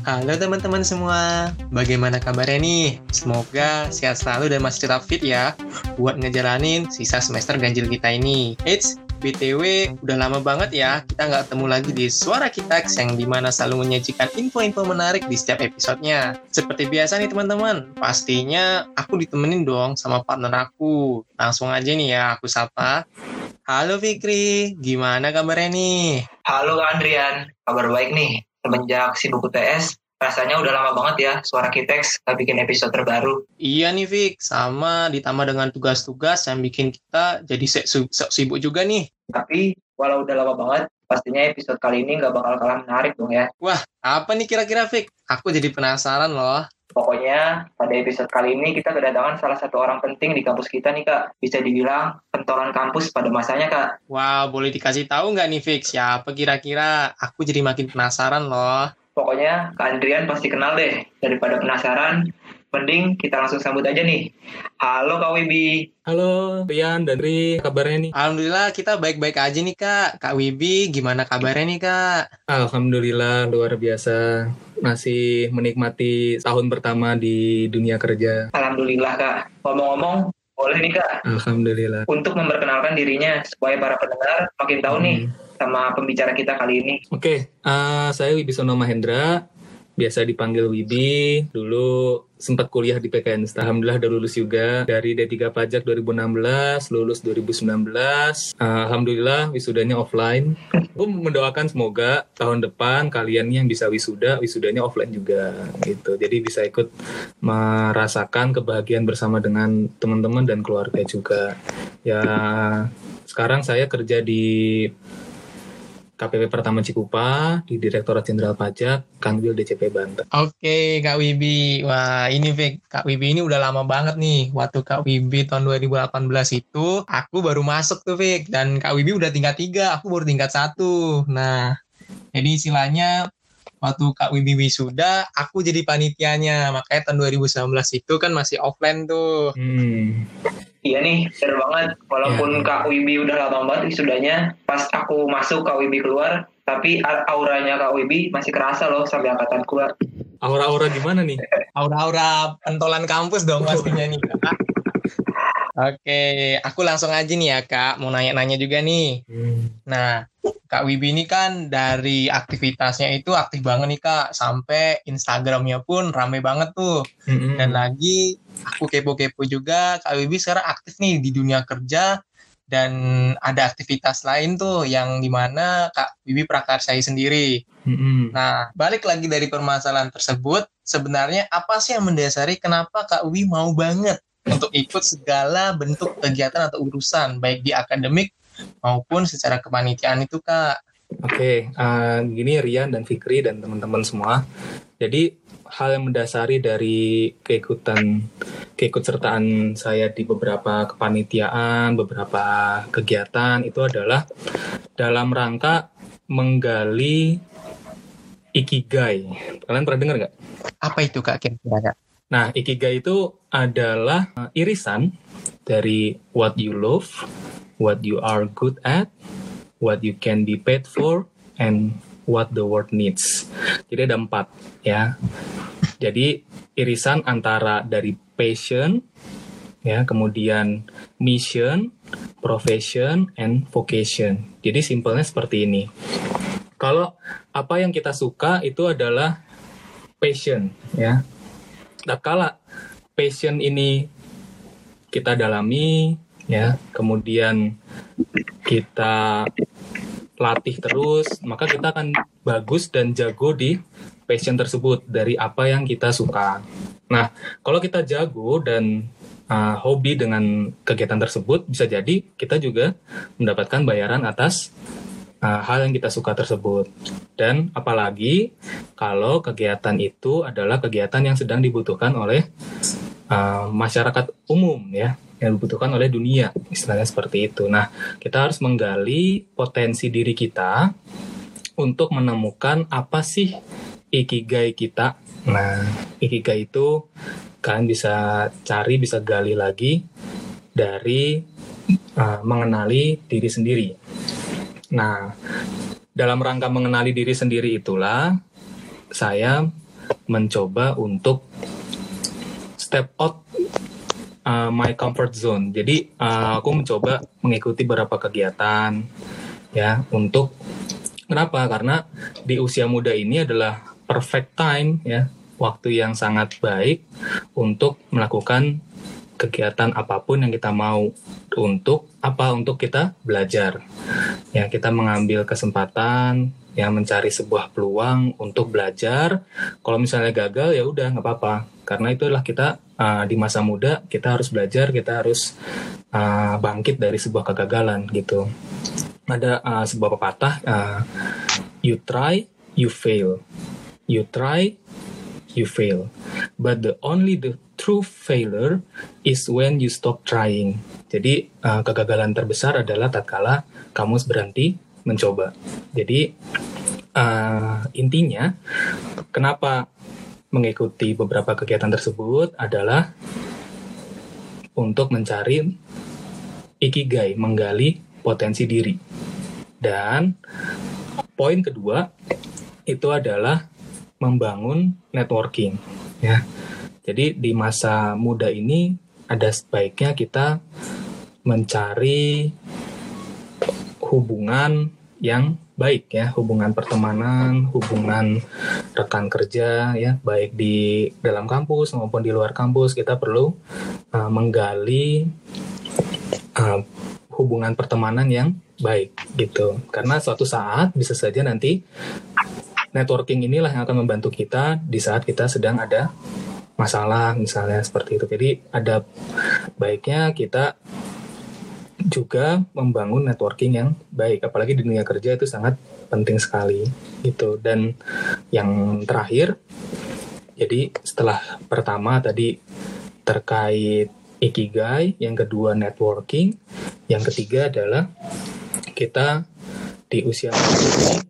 Halo teman-teman semua, bagaimana kabarnya nih? Semoga sehat selalu dan masih tetap fit ya buat ngejalanin sisa semester ganjil kita ini. Eits, BTW, udah lama banget ya kita nggak ketemu lagi di Suara Kitax yang di mana selalu menyajikan info-info menarik di setiap episodenya. Seperti biasa nih teman-teman, pastinya aku ditemenin dong sama partner aku. Langsung aja nih ya aku sapa. Halo Fikri, gimana kabarnya nih? Halo Andrian, kabar baik nih. Semenjak sibuk UTS, rasanya udah lama banget ya suara Kitex gak bikin episode terbaru. Iya nih Fik, sama ditambah dengan tugas-tugas yang bikin kita jadi sibuk juga nih. Tapi walau udah lama banget, pastinya episode kali ini gak bakal kalah menarik dong ya. Wah, apa nih kira-kira Fik? Aku jadi penasaran loh. Pokoknya pada episode kali ini kita kedatangan salah satu orang penting di kampus kita nih kak. Bisa dibilang pentolan kampus pada masanya kak. Wow, boleh dikasih tahu nggak nih Fix? Siapa kira-kira? Aku jadi makin penasaran loh. Pokoknya Kak Andrian pasti kenal deh. Daripada penasaran, mending kita langsung sambut aja nih. Halo Kak Wibi. Halo Rian dan Ri, kabarnya nih? Alhamdulillah kita baik-baik aja nih Kak. Kak Wibi, gimana kabarnya nih Kak? Alhamdulillah luar biasa masih menikmati tahun pertama di dunia kerja. Alhamdulillah kak. Ngomong-ngomong, boleh nih kak. Alhamdulillah. Untuk memperkenalkan dirinya supaya para pendengar makin tahu hmm. nih sama pembicara kita kali ini. Oke, okay, uh, saya Wibisono Mahendra, biasa dipanggil Wibi. Dulu sempat kuliah di PKN Alhamdulillah udah lulus juga dari D3 Pajak 2016, lulus 2019. Alhamdulillah wisudanya offline. Aku mendoakan semoga tahun depan kalian yang bisa wisuda, wisudanya offline juga gitu. Jadi bisa ikut merasakan kebahagiaan bersama dengan teman-teman dan keluarga juga. Ya sekarang saya kerja di KPP Pertama Cikupa di Direktorat Jenderal Pajak Kanwil DCP Banten. Oke Kak Wibi, wah ini Vic, Kak Wibi ini udah lama banget nih. Waktu Kak Wibi tahun 2018 itu aku baru masuk tuh Vic dan Kak Wibi udah tingkat tiga, aku baru tingkat satu. Nah, jadi istilahnya waktu Kak Wibi wisuda, aku jadi panitianya. Makanya tahun 2019 itu kan masih offline tuh. Hmm. Iya nih, seru banget. Walaupun ya. Kak Wibi udah lama banget wisudanya, pas aku masuk Kak Wibi keluar, tapi auranya Kak Wibi masih kerasa loh sampai angkatan keluar. Aura-aura gimana nih? Aura-aura pentolan kampus dong pastinya nih Kak. Oke, aku langsung aja nih ya Kak, mau nanya-nanya juga nih. Hmm. Nah, Kak Wibi ini kan dari aktivitasnya itu aktif banget nih Kak, sampai Instagramnya pun rame banget tuh. Hmm. Dan lagi aku kepo-kepo juga Kak Wibi sekarang aktif nih di dunia kerja dan ada aktivitas lain tuh yang di mana Kak Wibi prakarsai sendiri. Mm-hmm. Nah, balik lagi dari permasalahan tersebut, sebenarnya apa sih yang mendasari kenapa Kak Wibi mau banget untuk ikut segala bentuk kegiatan atau urusan, baik di akademik maupun secara kepanitiaan itu Kak? Oke, okay, uh, eh, gini Rian dan Fikri dan teman-teman semua. Jadi hal yang mendasari dari keikutan keikutsertaan saya di beberapa kepanitiaan, beberapa kegiatan itu adalah dalam rangka menggali ikigai. Kalian pernah dengar nggak? Apa itu kak kira-kira? Nah, ikigai itu adalah irisan dari what you love, what you are good at, what you can be paid for, and what the world needs. Jadi ada empat ya. Jadi irisan antara dari passion, ya, kemudian mission, profession, and vocation. Jadi simpelnya seperti ini. Kalau apa yang kita suka itu adalah passion, ya. Nah, kalau passion ini kita dalami, ya, kemudian kita latih terus, maka kita akan bagus dan jago di passion tersebut dari apa yang kita suka. Nah, kalau kita jago dan uh, hobi dengan kegiatan tersebut, bisa jadi kita juga mendapatkan bayaran atas uh, hal yang kita suka tersebut. Dan apalagi kalau kegiatan itu adalah kegiatan yang sedang dibutuhkan oleh uh, masyarakat umum ya yang dibutuhkan oleh dunia, istilahnya seperti itu. Nah, kita harus menggali potensi diri kita untuk menemukan apa sih ikigai kita. Nah, ikigai itu kalian bisa cari, bisa gali lagi dari uh, mengenali diri sendiri. Nah, dalam rangka mengenali diri sendiri itulah saya mencoba untuk step out uh, my comfort zone. Jadi uh, aku mencoba mengikuti beberapa kegiatan ya untuk kenapa? Karena di usia muda ini adalah perfect time ya, waktu yang sangat baik untuk melakukan kegiatan apa pun yang kita mau untuk apa untuk kita belajar. Ya kita mengambil kesempatan ya mencari sebuah peluang untuk belajar. Kalau misalnya gagal ya udah nggak apa-apa. Karena itu adalah kita uh, di masa muda kita harus belajar kita harus uh, bangkit dari sebuah kegagalan gitu. Ada uh, sebuah pepatah uh, you try you fail. You try you fail. But the only the true failure is when you stop trying. Jadi uh, kegagalan terbesar adalah tatkala kamu berhenti mencoba. Jadi uh, intinya kenapa mengikuti beberapa kegiatan tersebut adalah untuk mencari ikigai, menggali potensi diri. Dan poin kedua itu adalah membangun networking ya jadi di masa muda ini ada sebaiknya kita mencari hubungan yang baik ya, hubungan pertemanan, hubungan rekan kerja ya, baik di dalam kampus maupun di luar kampus kita perlu uh, menggali uh, hubungan pertemanan yang baik gitu. Karena suatu saat bisa saja nanti networking inilah yang akan membantu kita di saat kita sedang ada masalah misalnya seperti itu. Jadi ada baiknya kita juga membangun networking yang baik apalagi di dunia kerja itu sangat penting sekali gitu dan yang terakhir jadi setelah pertama tadi terkait ikigai yang kedua networking yang ketiga adalah kita di usia ini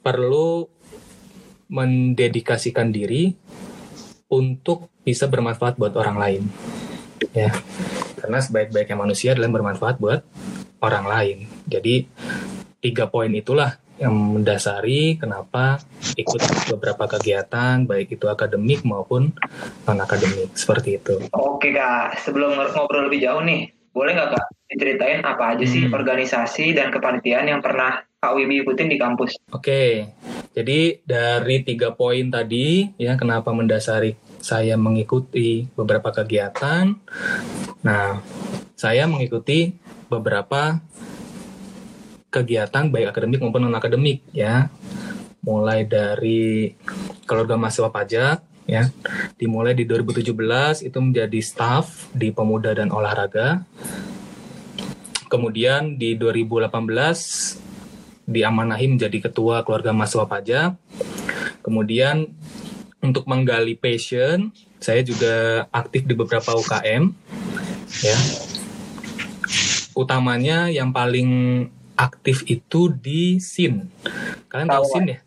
perlu mendedikasikan diri untuk bisa bermanfaat buat orang lain. Ya. Karena sebaik-baiknya manusia adalah bermanfaat buat orang lain. Jadi tiga poin itulah yang mendasari kenapa ikut beberapa kegiatan baik itu akademik maupun non akademik seperti itu. Oke kak, sebelum ngobrol lebih jauh nih, boleh nggak kak diceritain apa aja sih hmm. organisasi dan kepanitiaan yang pernah Kak Wibi ikutin di kampus? Oke, jadi dari tiga poin tadi ya kenapa mendasari saya mengikuti beberapa kegiatan. Nah, saya mengikuti beberapa kegiatan baik akademik maupun non akademik ya. Mulai dari keluarga mahasiswa pajak ya. Dimulai di 2017 itu menjadi staff di pemuda dan olahraga. Kemudian di 2018 diamanahi menjadi ketua keluarga mahasiswa pajak. Kemudian untuk menggali passion, saya juga aktif di beberapa UKM. Ya. Utamanya yang paling aktif itu di SIN. Kalian tahu, tahu SIN ya?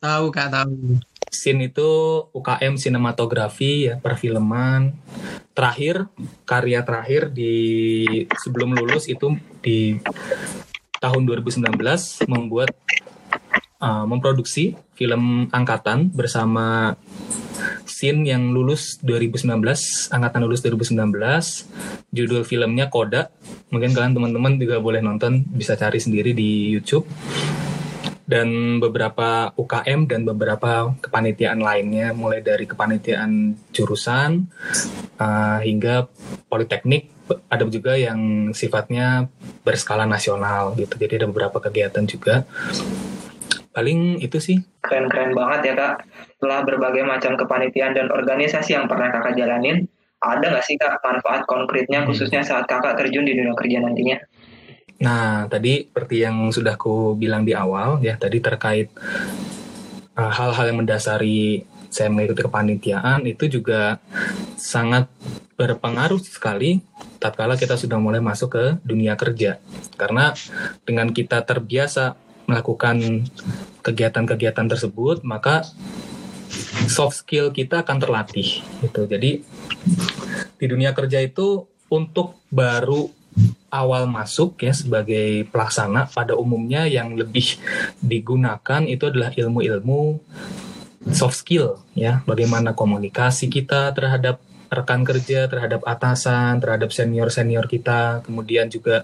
Tahu Kak, tahu. SIN itu UKM sinematografi ya, perfilman. Terakhir, karya terakhir di sebelum lulus itu di tahun 2019 membuat uh, memproduksi film angkatan bersama Sin yang lulus 2019, angkatan lulus 2019. Judul filmnya Koda. Mungkin kalian teman-teman juga boleh nonton, bisa cari sendiri di YouTube. Dan beberapa UKM dan beberapa kepanitiaan lainnya, mulai dari kepanitiaan jurusan uh, hingga politeknik ada juga yang sifatnya berskala nasional gitu. Jadi ada beberapa kegiatan juga. Paling itu sih. Keren-keren banget ya kak. Setelah berbagai macam kepanitiaan dan organisasi yang pernah kakak jalanin, ada nggak sih kak manfaat konkretnya hmm. khususnya saat kakak terjun di dunia kerja nantinya? Nah, tadi seperti yang sudah ku bilang di awal ya, tadi terkait uh, hal-hal uh, yang mendasari saya mengikuti kepanitiaan itu juga sangat berpengaruh sekali tatkala kita sudah mulai masuk ke dunia kerja. Karena dengan kita terbiasa melakukan kegiatan-kegiatan tersebut, maka soft skill kita akan terlatih gitu. Jadi di dunia kerja itu untuk baru awal masuk ya sebagai pelaksana pada umumnya yang lebih digunakan itu adalah ilmu-ilmu soft skill ya, bagaimana komunikasi kita terhadap rekan kerja, terhadap atasan, terhadap senior-senior kita, kemudian juga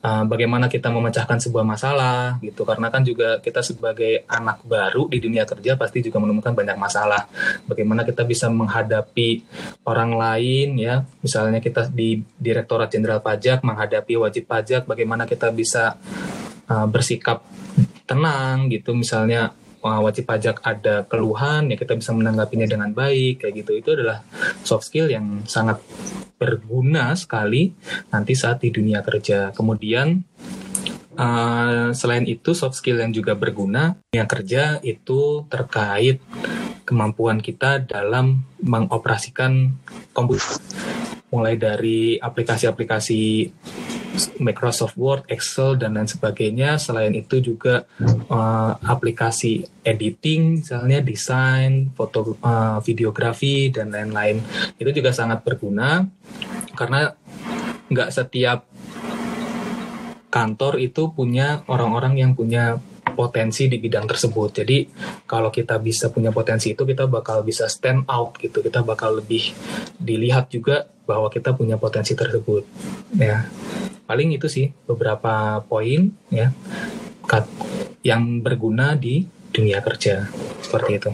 uh, bagaimana kita memecahkan sebuah masalah gitu. Karena kan juga kita sebagai anak baru di dunia kerja pasti juga menemukan banyak masalah. Bagaimana kita bisa menghadapi orang lain ya, misalnya kita di Direktorat Jenderal Pajak menghadapi wajib pajak, bagaimana kita bisa uh, bersikap tenang gitu, misalnya wajib pajak ada keluhan ya kita bisa menanggapinya dengan baik kayak gitu. Itu adalah soft skill yang sangat berguna sekali nanti saat di dunia kerja. Kemudian uh, selain itu soft skill yang juga berguna yang kerja itu terkait kemampuan kita dalam mengoperasikan komputer. Mulai dari aplikasi-aplikasi Microsoft Word, Excel dan lain sebagainya. Selain itu juga uh, aplikasi editing, misalnya desain, foto, uh, videografi dan lain-lain. Itu juga sangat berguna karena nggak setiap kantor itu punya orang-orang yang punya potensi di bidang tersebut. Jadi kalau kita bisa punya potensi itu kita bakal bisa stand out gitu. Kita bakal lebih dilihat juga bahwa kita punya potensi tersebut. Ya paling itu sih beberapa poin ya yang berguna di dunia kerja seperti itu.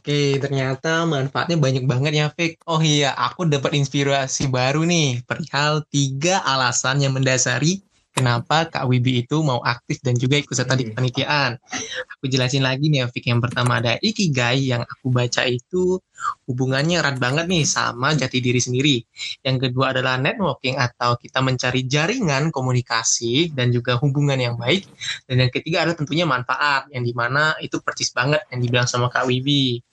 Oke, ternyata manfaatnya banyak banget ya, Fik. Oh iya, aku dapat inspirasi baru nih perihal tiga alasan yang mendasari kenapa Kak Wibi itu mau aktif dan juga ikut serta di hmm. kepanitiaan. Aku jelasin lagi nih, Fik. Yang pertama ada Ikigai yang aku baca itu hubungannya erat banget nih sama jati diri sendiri. Yang kedua adalah networking atau kita mencari jaringan komunikasi dan juga hubungan yang baik. Dan yang ketiga adalah tentunya manfaat yang di mana itu persis banget yang dibilang sama Kak Wibi.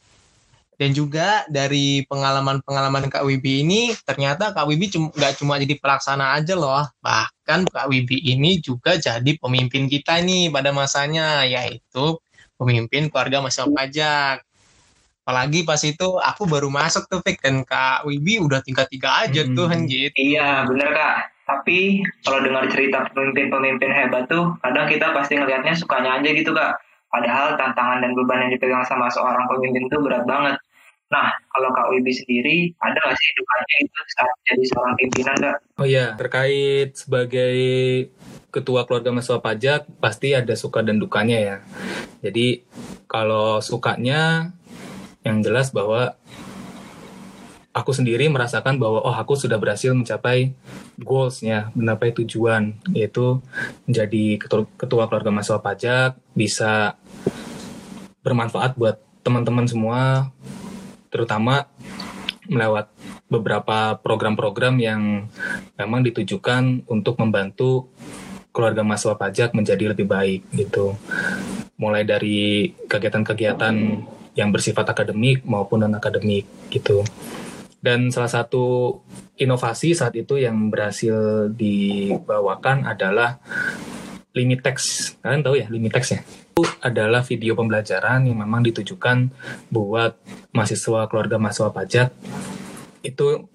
Dan juga dari pengalaman-pengalaman Kak Wibi ini, ternyata Kak Wibi nggak cuma, jadi pelaksana aja loh. Bahkan Kak Wibi ini juga jadi pemimpin kita nih pada masanya, yaitu pemimpin keluarga masyarakat pajak. Apalagi pas itu aku baru masuk tuh, Fik, dan Kak Wibi udah tingkat tiga aja hmm. tuh, gitu. Iya, bener Kak. Tapi kalau dengar cerita pemimpin-pemimpin hebat tuh, kadang kita pasti ngelihatnya sukanya aja gitu, Kak. Padahal tantangan dan beban yang dipegang sama seorang pemimpin itu berat banget. Nah, kalau Kak Wibi sendiri, ada nggak sih dukanya itu saat jadi seorang pimpinan, Kak? Oh iya, terkait sebagai ketua keluarga mahasiswa pajak, pasti ada suka dan dukanya ya. Jadi, kalau sukanya, yang jelas bahwa aku sendiri merasakan bahwa oh aku sudah berhasil mencapai goalsnya, mencapai tujuan yaitu menjadi ketua, keluarga mahasiswa pajak bisa bermanfaat buat teman-teman semua terutama melewat beberapa program-program yang memang ditujukan untuk membantu keluarga mahasiswa pajak menjadi lebih baik gitu. Mulai dari kegiatan-kegiatan yang bersifat akademik maupun non akademik gitu. Dan salah satu inovasi saat itu yang berhasil dibawakan adalah Limitex. Kalian tahu ya Limitex ya? Itu adalah video pembelajaran yang memang ditujukan buat mahasiswa keluarga mahasiswa pajak itu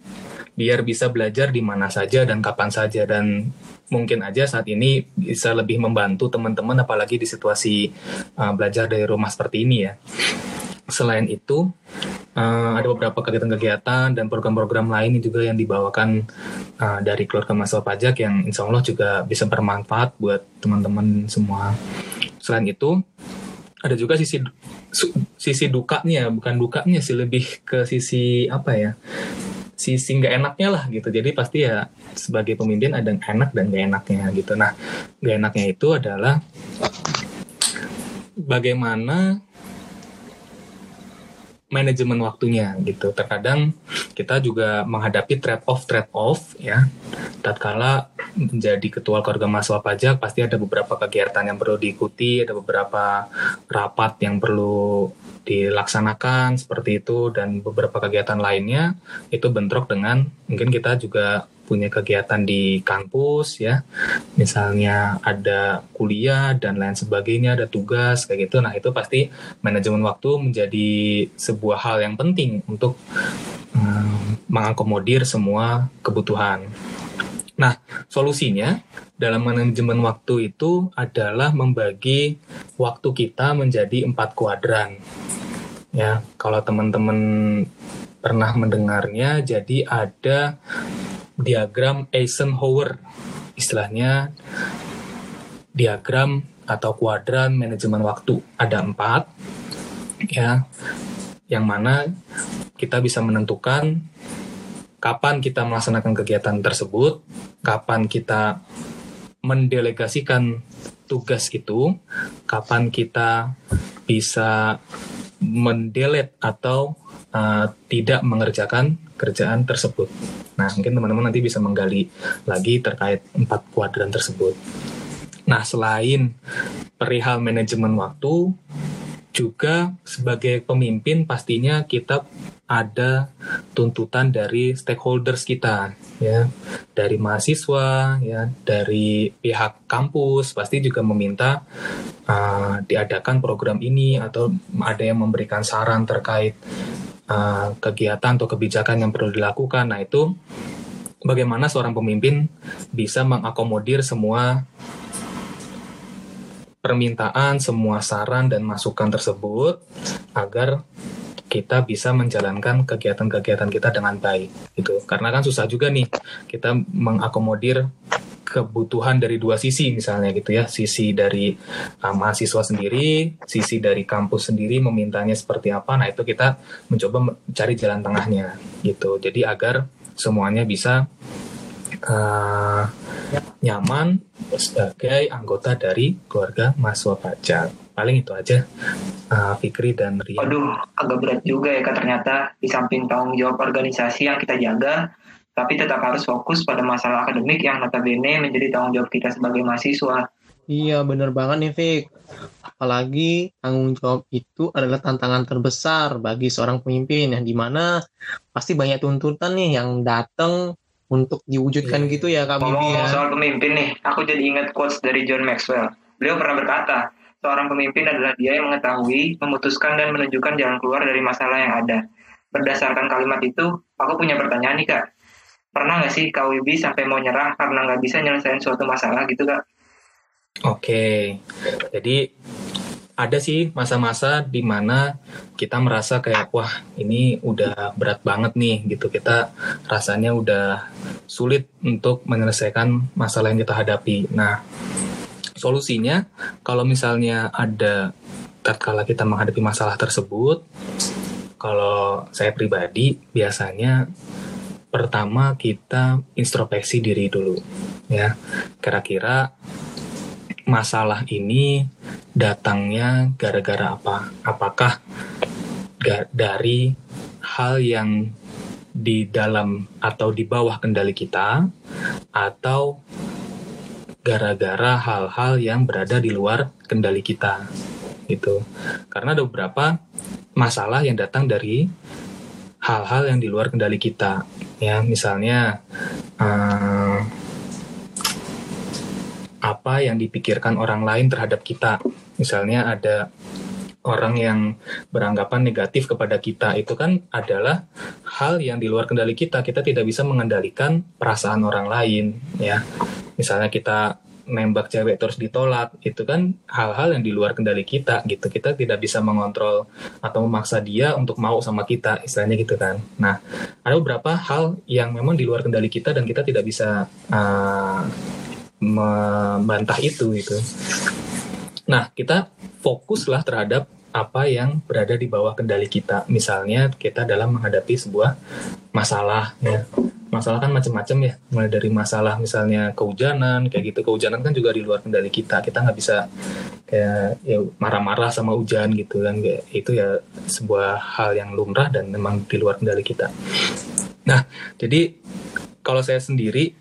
biar bisa belajar di mana saja dan kapan saja dan mungkin aja saat ini bisa lebih membantu teman-teman apalagi di situasi uh, belajar dari rumah seperti ini ya. Selain itu, uh, ada beberapa kegiatan-kegiatan dan program-program lain juga yang dibawakan uh, dari keluarga mahasiswa pajak yang insya Allah juga bisa bermanfaat buat teman-teman semua. Selain itu, ada juga sisi sisi dukanya, bukan dukanya sih lebih ke sisi apa ya? sisi nggak enaknya lah gitu. Jadi pasti ya sebagai pemimpin ada enak dan nggak enaknya gitu. Nah, nggak enaknya itu adalah bagaimana manajemen waktunya gitu. Terkadang kita juga menghadapi trade off trade off ya. Tatkala menjadi ketua keluarga mahasiswa pajak pasti ada beberapa kegiatan yang perlu diikuti, ada beberapa rapat yang perlu dilaksanakan seperti itu dan beberapa kegiatan lainnya itu bentrok dengan mungkin kita juga punya kegiatan di kampus ya. Misalnya ada kuliah dan lain sebagainya ada tugas kayak gitu. Nah itu pasti manajemen waktu menjadi sebuah hal yang penting untuk um, mengakomodir semua kebutuhan. Nah, solusinya dalam manajemen waktu itu adalah membagi waktu kita menjadi empat kuadran. Ya, kalau teman-teman pernah mendengarnya, jadi ada diagram Eisenhower, istilahnya diagram atau kuadran manajemen waktu. Ada empat, ya, yang mana kita bisa menentukan kapan kita melaksanakan kegiatan tersebut, kapan kita mendelegasikan tugas itu, kapan kita bisa mendelete atau uh, tidak mengerjakan kerjaan tersebut. Nah, mungkin teman-teman nanti bisa menggali lagi terkait empat kuadran tersebut. Nah, selain perihal manajemen waktu, juga sebagai pemimpin pastinya kita ada tuntutan dari stakeholders kita ya dari mahasiswa ya dari pihak kampus pasti juga meminta uh, diadakan program ini atau ada yang memberikan saran terkait uh, kegiatan atau kebijakan yang perlu dilakukan. Nah itu bagaimana seorang pemimpin bisa mengakomodir semua permintaan, semua saran dan masukan tersebut agar kita bisa menjalankan kegiatan-kegiatan kita dengan baik gitu. Karena kan susah juga nih kita mengakomodir kebutuhan dari dua sisi misalnya gitu ya sisi dari uh, mahasiswa sendiri sisi dari kampus sendiri memintanya seperti apa nah itu kita mencoba mencari jalan tengahnya gitu jadi agar semuanya bisa uh, nyaman sebagai anggota dari keluarga mahasiswa pajak. Paling itu aja, uh, Fikri dan Ria. Aduh, agak berat juga ya kak ternyata di samping tanggung jawab organisasi yang kita jaga, tapi tetap harus fokus pada masalah akademik yang notabene menjadi tanggung jawab kita sebagai mahasiswa. Iya, bener banget nih, Fik. Apalagi tanggung jawab itu adalah tantangan terbesar bagi seorang pemimpin yang di mana pasti banyak tuntutan nih yang datang untuk diwujudkan yeah. gitu ya Kak Bibi ya. soal pemimpin nih, aku jadi ingat quotes dari John Maxwell. Beliau pernah berkata, seorang pemimpin adalah dia yang mengetahui, memutuskan dan menunjukkan jalan keluar dari masalah yang ada. Berdasarkan kalimat itu, aku punya pertanyaan nih Kak. Pernah nggak sih Kak Wibi sampai mau nyerah karena nggak bisa nyelesain suatu masalah gitu Kak? Oke, jadi ada sih masa-masa di mana kita merasa kayak wah ini udah berat banget nih gitu kita rasanya udah sulit untuk menyelesaikan masalah yang kita hadapi. Nah solusinya kalau misalnya ada tatkala kita menghadapi masalah tersebut, kalau saya pribadi biasanya pertama kita introspeksi diri dulu ya kira-kira masalah ini datangnya gara-gara apa? Apakah dari hal yang di dalam atau di bawah kendali kita atau gara-gara hal-hal yang berada di luar kendali kita gitu karena ada beberapa masalah yang datang dari hal-hal yang di luar kendali kita ya misalnya uh, apa yang dipikirkan orang lain terhadap kita. Misalnya ada orang yang beranggapan negatif kepada kita itu kan adalah hal yang di luar kendali kita. Kita tidak bisa mengendalikan perasaan orang lain ya. Misalnya kita nembak cewek terus ditolak itu kan hal-hal yang di luar kendali kita gitu kita tidak bisa mengontrol atau memaksa dia untuk mau sama kita istilahnya gitu kan nah ada beberapa hal yang memang di luar kendali kita dan kita tidak bisa uh, membantah itu gitu. Nah, kita fokuslah terhadap apa yang berada di bawah kendali kita. Misalnya kita dalam menghadapi sebuah masalah ya. Masalah kan macam-macam ya, mulai dari masalah misalnya kehujanan, kayak gitu. Kehujanan kan juga di luar kendali kita. Kita nggak bisa kayak ya marah-marah sama hujan gitu kan. Itu ya sebuah hal yang lumrah dan memang di luar kendali kita. Nah, jadi kalau saya sendiri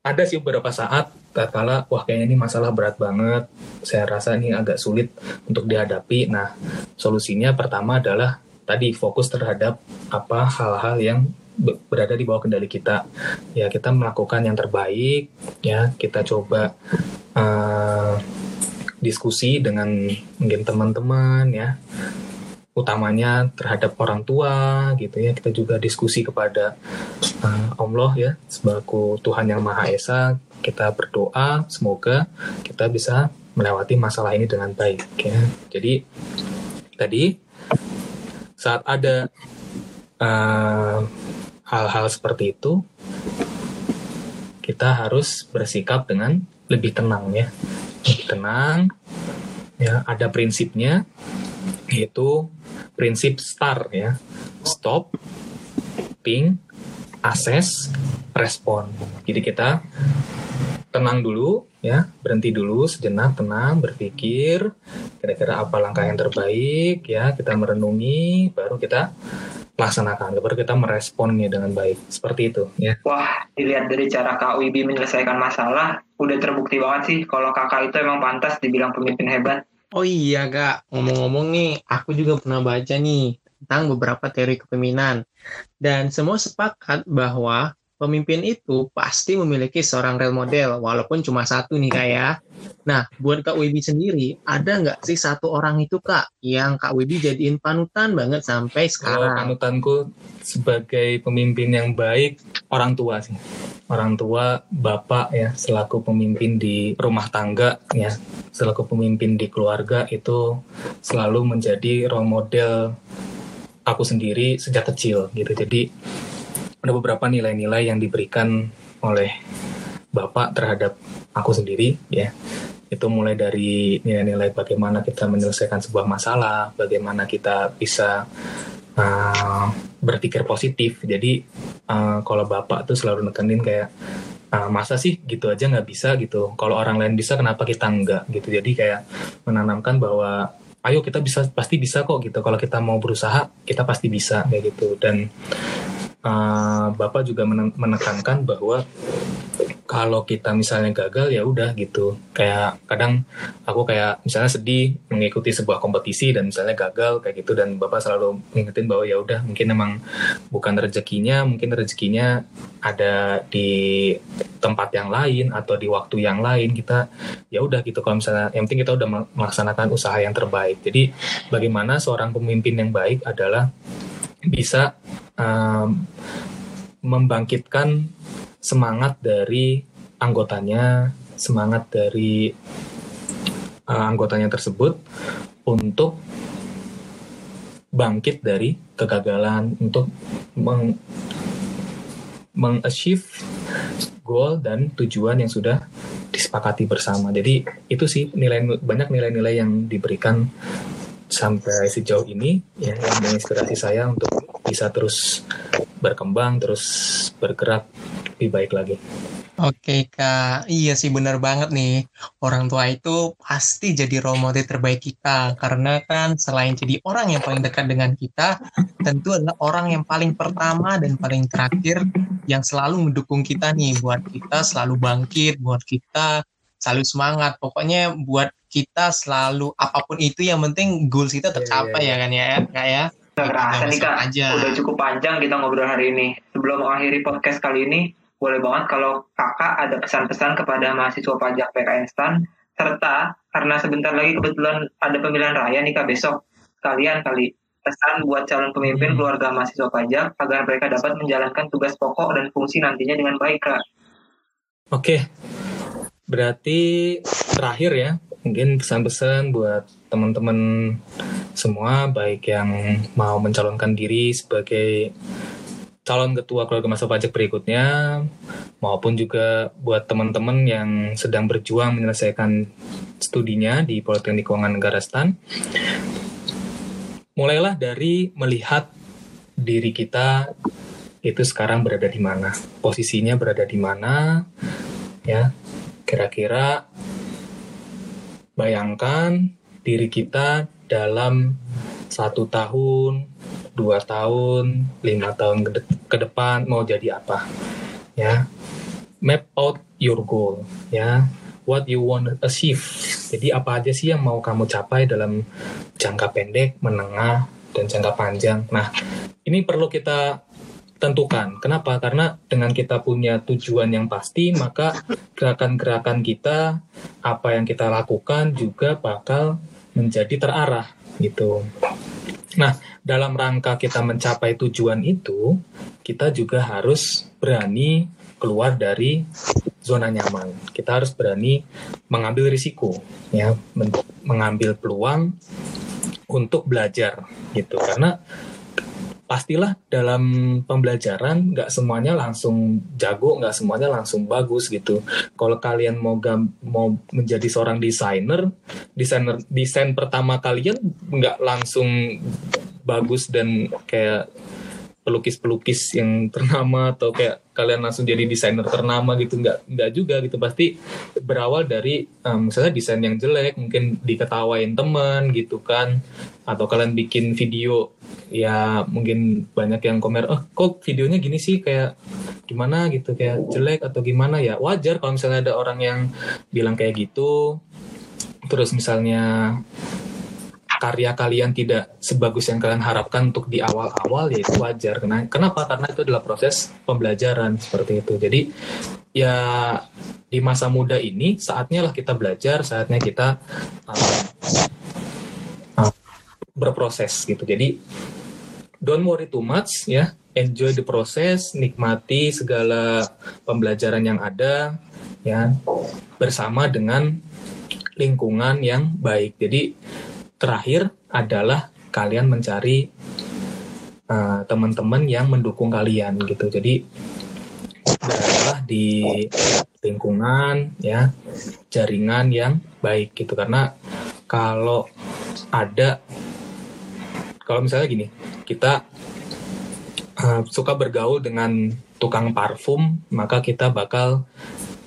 ada sih beberapa saat kala wah kayaknya ini masalah berat banget. Saya rasa ini agak sulit untuk dihadapi. Nah solusinya pertama adalah tadi fokus terhadap apa hal-hal yang berada di bawah kendali kita. Ya kita melakukan yang terbaik ya. Kita coba uh, diskusi dengan mungkin teman-teman ya. Utamanya terhadap orang tua gitu ya. Kita juga diskusi kepada uh, Allah ya sebagai Tuhan yang Maha Esa kita berdoa semoga kita bisa melewati masalah ini dengan baik ya. Jadi tadi saat ada hal-hal uh, seperti itu kita harus bersikap dengan lebih tenang ya. Lebih tenang ya ada prinsipnya yaitu prinsip STAR ya. Stop ping assess respon. Jadi kita tenang dulu ya. Berhenti dulu sejenak tenang berpikir. Kira-kira apa langkah yang terbaik ya. Kita merenungi baru kita laksanakan. Baru kita meresponnya dengan baik. Seperti itu ya. Wah dilihat dari cara Kak Wibi menyelesaikan masalah udah terbukti banget sih kalau kakak itu emang pantas dibilang pemimpin hebat. Oh iya kak. Ngomong-ngomong nih aku juga pernah baca nih tentang beberapa teori kepemimpinan. Dan semua sepakat bahwa pemimpin itu pasti memiliki seorang role model, walaupun cuma satu nih kak ya. Nah, buat Kak Wibi sendiri, ada nggak sih satu orang itu kak yang Kak Wibi jadiin panutan banget sampai sekarang? Oh, panutanku sebagai pemimpin yang baik, orang tua sih. Orang tua, bapak ya, selaku pemimpin di rumah tangga ya, selaku pemimpin di keluarga itu selalu menjadi role model aku sendiri sejak kecil gitu. Jadi ada beberapa nilai-nilai yang diberikan oleh Bapak terhadap aku sendiri ya. Itu mulai dari nilai-nilai bagaimana kita menyelesaikan sebuah masalah, bagaimana kita bisa uh, berpikir positif. Jadi uh, kalau Bapak tuh selalu nekenin kayak uh, masa sih gitu aja nggak bisa gitu. Kalau orang lain bisa kenapa kita enggak gitu. Jadi kayak menanamkan bahwa ayo kita bisa pasti bisa kok gitu. Kalau kita mau berusaha kita pasti bisa kayak gitu. Dan uh, Bapak juga menekankan bahwa kalau kita misalnya gagal ya udah gitu. Kayak kadang aku kayak misalnya sedih mengikuti sebuah kompetisi dan misalnya gagal kayak gitu. Dan bapak selalu ngingetin bahwa ya udah mungkin emang bukan rezekinya mungkin rezekinya ada di tempat yang lain atau di waktu yang lain. Kita ya udah gitu. Kalau misalnya yang penting kita udah melaksanakan usaha yang terbaik. Jadi bagaimana seorang pemimpin yang baik adalah bisa um, membangkitkan semangat dari anggotanya, semangat dari uh, anggotanya tersebut untuk bangkit dari kegagalan untuk meng mengachieve goal dan tujuan yang sudah disepakati bersama. Jadi itu sih nilai banyak nilai-nilai yang diberikan sampai sejauh ini ya yang menginspirasi saya untuk bisa terus berkembang terus bergerak lebih baik lagi. Oke kak, iya sih benar banget nih. Orang tua itu pasti jadi role model terbaik kita karena kan selain jadi orang yang paling dekat dengan kita, tentu adalah orang yang paling pertama dan paling terakhir yang selalu mendukung kita nih buat kita selalu bangkit, buat kita selalu semangat. Pokoknya buat kita selalu apa pun itu yang penting goals kita tercapai yeah, yeah, yeah. ya kan ya kak ya. Gak kerasa nih kak, aja. udah cukup panjang kita ngobrol hari ini. Sebelum mengakhiri podcast kali ini, boleh banget kalau kakak ada pesan-pesan kepada mahasiswa pajak PKN STAN, serta karena sebentar lagi kebetulan ada pemilihan raya nih kak besok, kalian kali pesan buat calon pemimpin hmm. keluarga mahasiswa pajak agar mereka dapat menjalankan tugas pokok dan fungsi nantinya dengan baik kak. Oke, Berarti terakhir ya, mungkin pesan-pesan buat teman-teman semua, baik yang mau mencalonkan diri sebagai calon ketua keluarga masa pajak berikutnya, maupun juga buat teman-teman yang sedang berjuang menyelesaikan studinya di Politeknik Keuangan Negara STAN. Mulailah dari melihat diri kita itu sekarang berada di mana, posisinya berada di mana, ya Kira-kira bayangkan diri kita dalam satu tahun, dua tahun, lima tahun ke, ke depan mau jadi apa? Ya, map out your goal. Ya, what you want to achieve. Jadi apa aja sih yang mau kamu capai dalam jangka pendek, menengah, dan jangka panjang. Nah, ini perlu kita tentukan. Kenapa? Karena dengan kita punya tujuan yang pasti, maka gerakan-gerakan kita, apa yang kita lakukan juga bakal menjadi terarah. gitu. Nah, dalam rangka kita mencapai tujuan itu, kita juga harus berani keluar dari zona nyaman. Kita harus berani mengambil risiko, ya, mengambil peluang untuk belajar gitu. Karena pastilah dalam pembelajaran nggak semuanya langsung jago, nggak semuanya langsung bagus gitu. Kalau kalian mau gam, mau menjadi seorang desainer, desainer desain pertama kalian nggak langsung bagus dan kayak pelukis-pelukis yang ternama atau kayak kalian langsung jadi desainer ternama gitu nggak nggak juga gitu. Pasti berawal dari um, misalnya desain yang jelek mungkin diketawain teman gitu kan. Atau kalian bikin video ya mungkin banyak yang komer oh kok videonya gini sih? Kayak gimana gitu? Kayak jelek atau gimana? Ya wajar kalau misalnya ada orang yang bilang kayak gitu. Terus misalnya karya kalian tidak sebagus yang kalian harapkan untuk di awal-awal ya itu wajar. Kenapa? Karena itu adalah proses pembelajaran seperti itu. Jadi ya di masa muda ini saatnya lah kita belajar, saatnya kita uh, uh, berproses gitu. Jadi don't worry too much ya, enjoy the process, nikmati segala pembelajaran yang ada ya bersama dengan lingkungan yang baik. Jadi terakhir adalah kalian mencari uh, teman-teman yang mendukung kalian gitu. Jadi adalah di lingkungan ya jaringan yang baik gitu karena kalau ada kalau misalnya gini kita uh, suka bergaul dengan tukang parfum maka kita bakal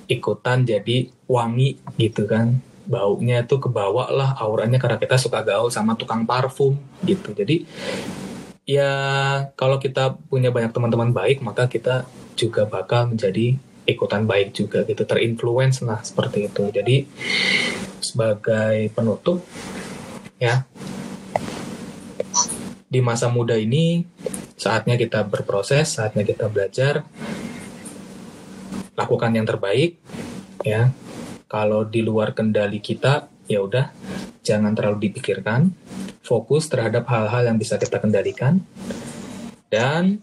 ikutan jadi wangi gitu kan baunya itu kebawa lah auranya karena kita suka gaul sama tukang parfum gitu. Jadi ya kalau kita punya banyak teman-teman baik maka kita juga bakal menjadi ikutan baik juga gitu. Terinfluence lah seperti itu. Jadi sebagai penutup ya di masa muda ini saatnya kita berproses saatnya kita belajar lakukan yang terbaik ya kalau di luar kendali kita, ya udah jangan terlalu dipikirkan. Fokus terhadap hal-hal yang bisa kita kendalikan dan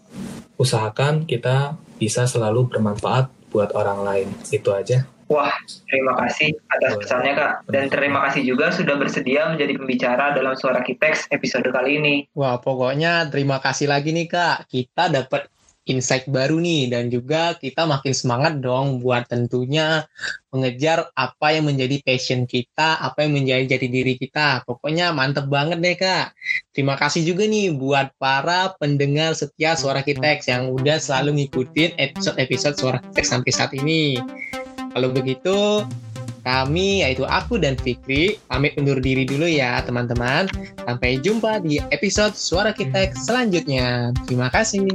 usahakan kita bisa selalu bermanfaat buat orang lain. Itu aja. Wah, terima kasih atas pesannya Kak. Dan terima kasih juga sudah bersedia menjadi pembicara dalam Suara Kitex episode kali ini. Wah, pokoknya terima kasih lagi nih Kak. Kita dapat insight baru nih dan juga kita makin semangat dong buat tentunya mengejar apa yang menjadi passion kita, apa yang menjadi jadi diri kita. Pokoknya mantep banget deh kak. Terima kasih juga nih buat para pendengar setia Suara Kitex yang udah selalu ngikutin episode-episode Suara Kitex sampai saat ini. Kalau begitu, kami yaitu aku dan Fikri pamit undur diri dulu ya teman-teman. Sampai jumpa di episode Suara Kitex selanjutnya. Terima kasih.